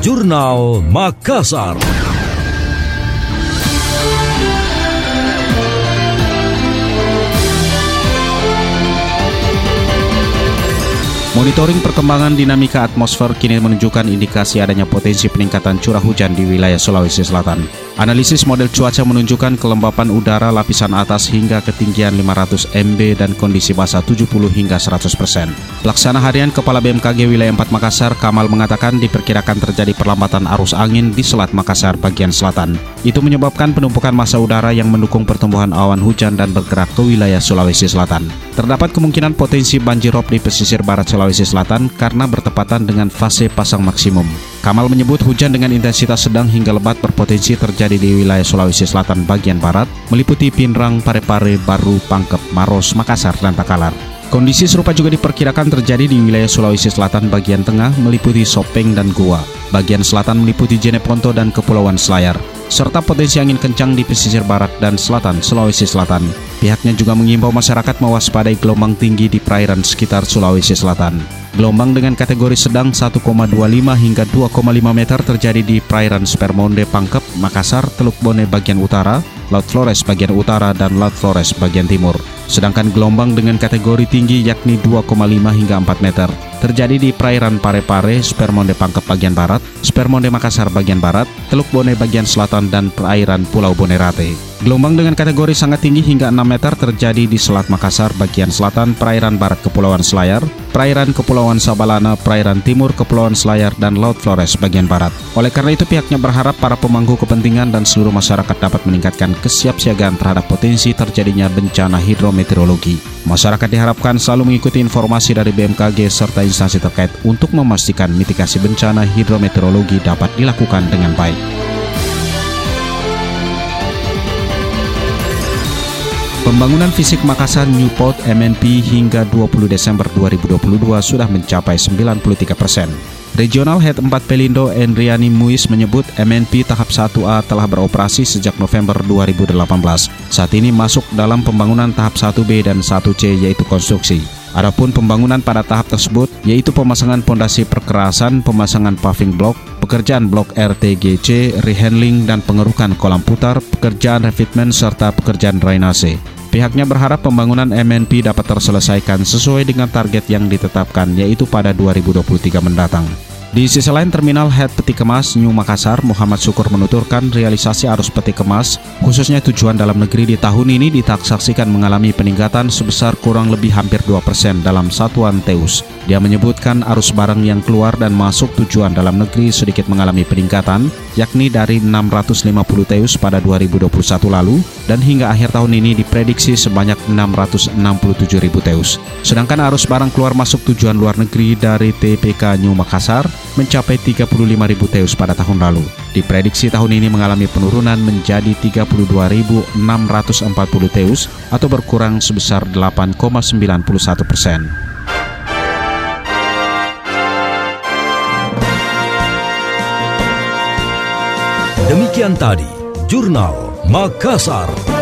Jurnal Makassar. Monitoring perkembangan dinamika atmosfer kini menunjukkan indikasi adanya potensi peningkatan curah hujan di wilayah Sulawesi Selatan. Analisis model cuaca menunjukkan kelembapan udara lapisan atas hingga ketinggian 500 MB dan kondisi basah 70 hingga 100 persen. Pelaksana harian Kepala BMKG Wilayah 4 Makassar, Kamal mengatakan diperkirakan terjadi perlambatan arus angin di Selat Makassar bagian selatan. Itu menyebabkan penumpukan massa udara yang mendukung pertumbuhan awan hujan dan bergerak ke wilayah Sulawesi Selatan. Terdapat kemungkinan potensi banjir rob di pesisir barat Sulawesi Selatan karena bertepatan dengan fase pasang maksimum. Kamal menyebut hujan dengan intensitas sedang hingga lebat berpotensi terjadi di wilayah Sulawesi Selatan bagian barat, meliputi Pinrang, Parepare, Baru, Pangkep, Maros, Makassar, dan Takalar. Kondisi serupa juga diperkirakan terjadi di wilayah Sulawesi Selatan bagian tengah meliputi Sopeng dan Goa. Bagian selatan meliputi Jeneponto dan Kepulauan Selayar, serta potensi angin kencang di pesisir barat dan selatan Sulawesi Selatan. Pihaknya juga mengimbau masyarakat mewaspadai gelombang tinggi di perairan sekitar Sulawesi Selatan. Gelombang dengan kategori sedang 1,25 hingga 2,5 meter terjadi di perairan Spermonde Pangkep, Makassar, Teluk Bone bagian utara, Laut Flores bagian utara, dan Laut Flores bagian timur. Sedangkan gelombang dengan kategori tinggi yakni 2,5 hingga 4 meter terjadi di perairan Parepare, Spermonde Pangkep bagian barat, Spermonde Makassar bagian barat, Teluk Bone bagian selatan, dan perairan Pulau Bonerate. Gelombang dengan kategori sangat tinggi hingga 6 meter terjadi di Selat Makassar bagian selatan, perairan barat Kepulauan Selayar, perairan Kepulauan Sabalana, perairan timur Kepulauan Selayar, dan Laut Flores bagian barat. Oleh karena itu pihaknya berharap para pemangku kepentingan dan seluruh masyarakat dapat meningkatkan kesiapsiagaan terhadap potensi terjadinya bencana hidrometeorologi. Masyarakat diharapkan selalu mengikuti informasi dari BMKG serta instansi terkait untuk memastikan mitigasi bencana hidrometeorologi dapat dilakukan dengan baik. Pembangunan fisik Makassar Newport MNP hingga 20 Desember 2022 sudah mencapai 93 persen. Regional Head 4 Pelindo Enriani Muiz menyebut MNP tahap 1A telah beroperasi sejak November 2018. Saat ini masuk dalam pembangunan tahap 1B dan 1C yaitu konstruksi. Adapun pembangunan pada tahap tersebut yaitu pemasangan pondasi perkerasan, pemasangan paving block, pekerjaan blok RTGC, rehandling dan pengerukan kolam putar, pekerjaan refitment serta pekerjaan drainase. Pihaknya berharap pembangunan MNP dapat terselesaikan sesuai dengan target yang ditetapkan yaitu pada 2023 mendatang. Di sisi lain Terminal Head Peti Kemas New Makassar, Muhammad Syukur menuturkan realisasi arus peti kemas, khususnya tujuan dalam negeri di tahun ini ditaksaksikan mengalami peningkatan sebesar kurang lebih hampir 2% dalam satuan Teus. Dia menyebutkan arus barang yang keluar dan masuk tujuan dalam negeri sedikit mengalami peningkatan, yakni dari 650 Teus pada 2021 lalu dan hingga akhir tahun ini diprediksi sebanyak 667 ribu Teus. Sedangkan arus barang keluar masuk tujuan luar negeri dari TPK New Makassar mencapai 35.000 teus pada tahun lalu. Diprediksi tahun ini mengalami penurunan menjadi 32.640 teus atau berkurang sebesar 8,91 persen. Demikian tadi, Jurnal Makassar.